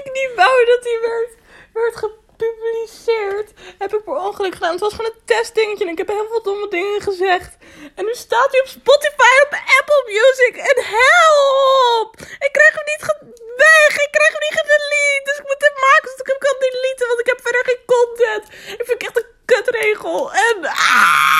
ik niet wou dat die werd, werd gepubliceerd. Heb ik per ongeluk gedaan. Het was gewoon een testdingetje en ik heb heel veel domme dingen gezegd. En nu staat hij op Spotify, op Apple Music. En help! Ik krijg hem niet weg. Ik krijg hem niet gedelete. Dus ik moet dit maken zodat ik hem kan deleten. Want ik heb verder geen content. Ik vind het echt een kutregel. En... Ah!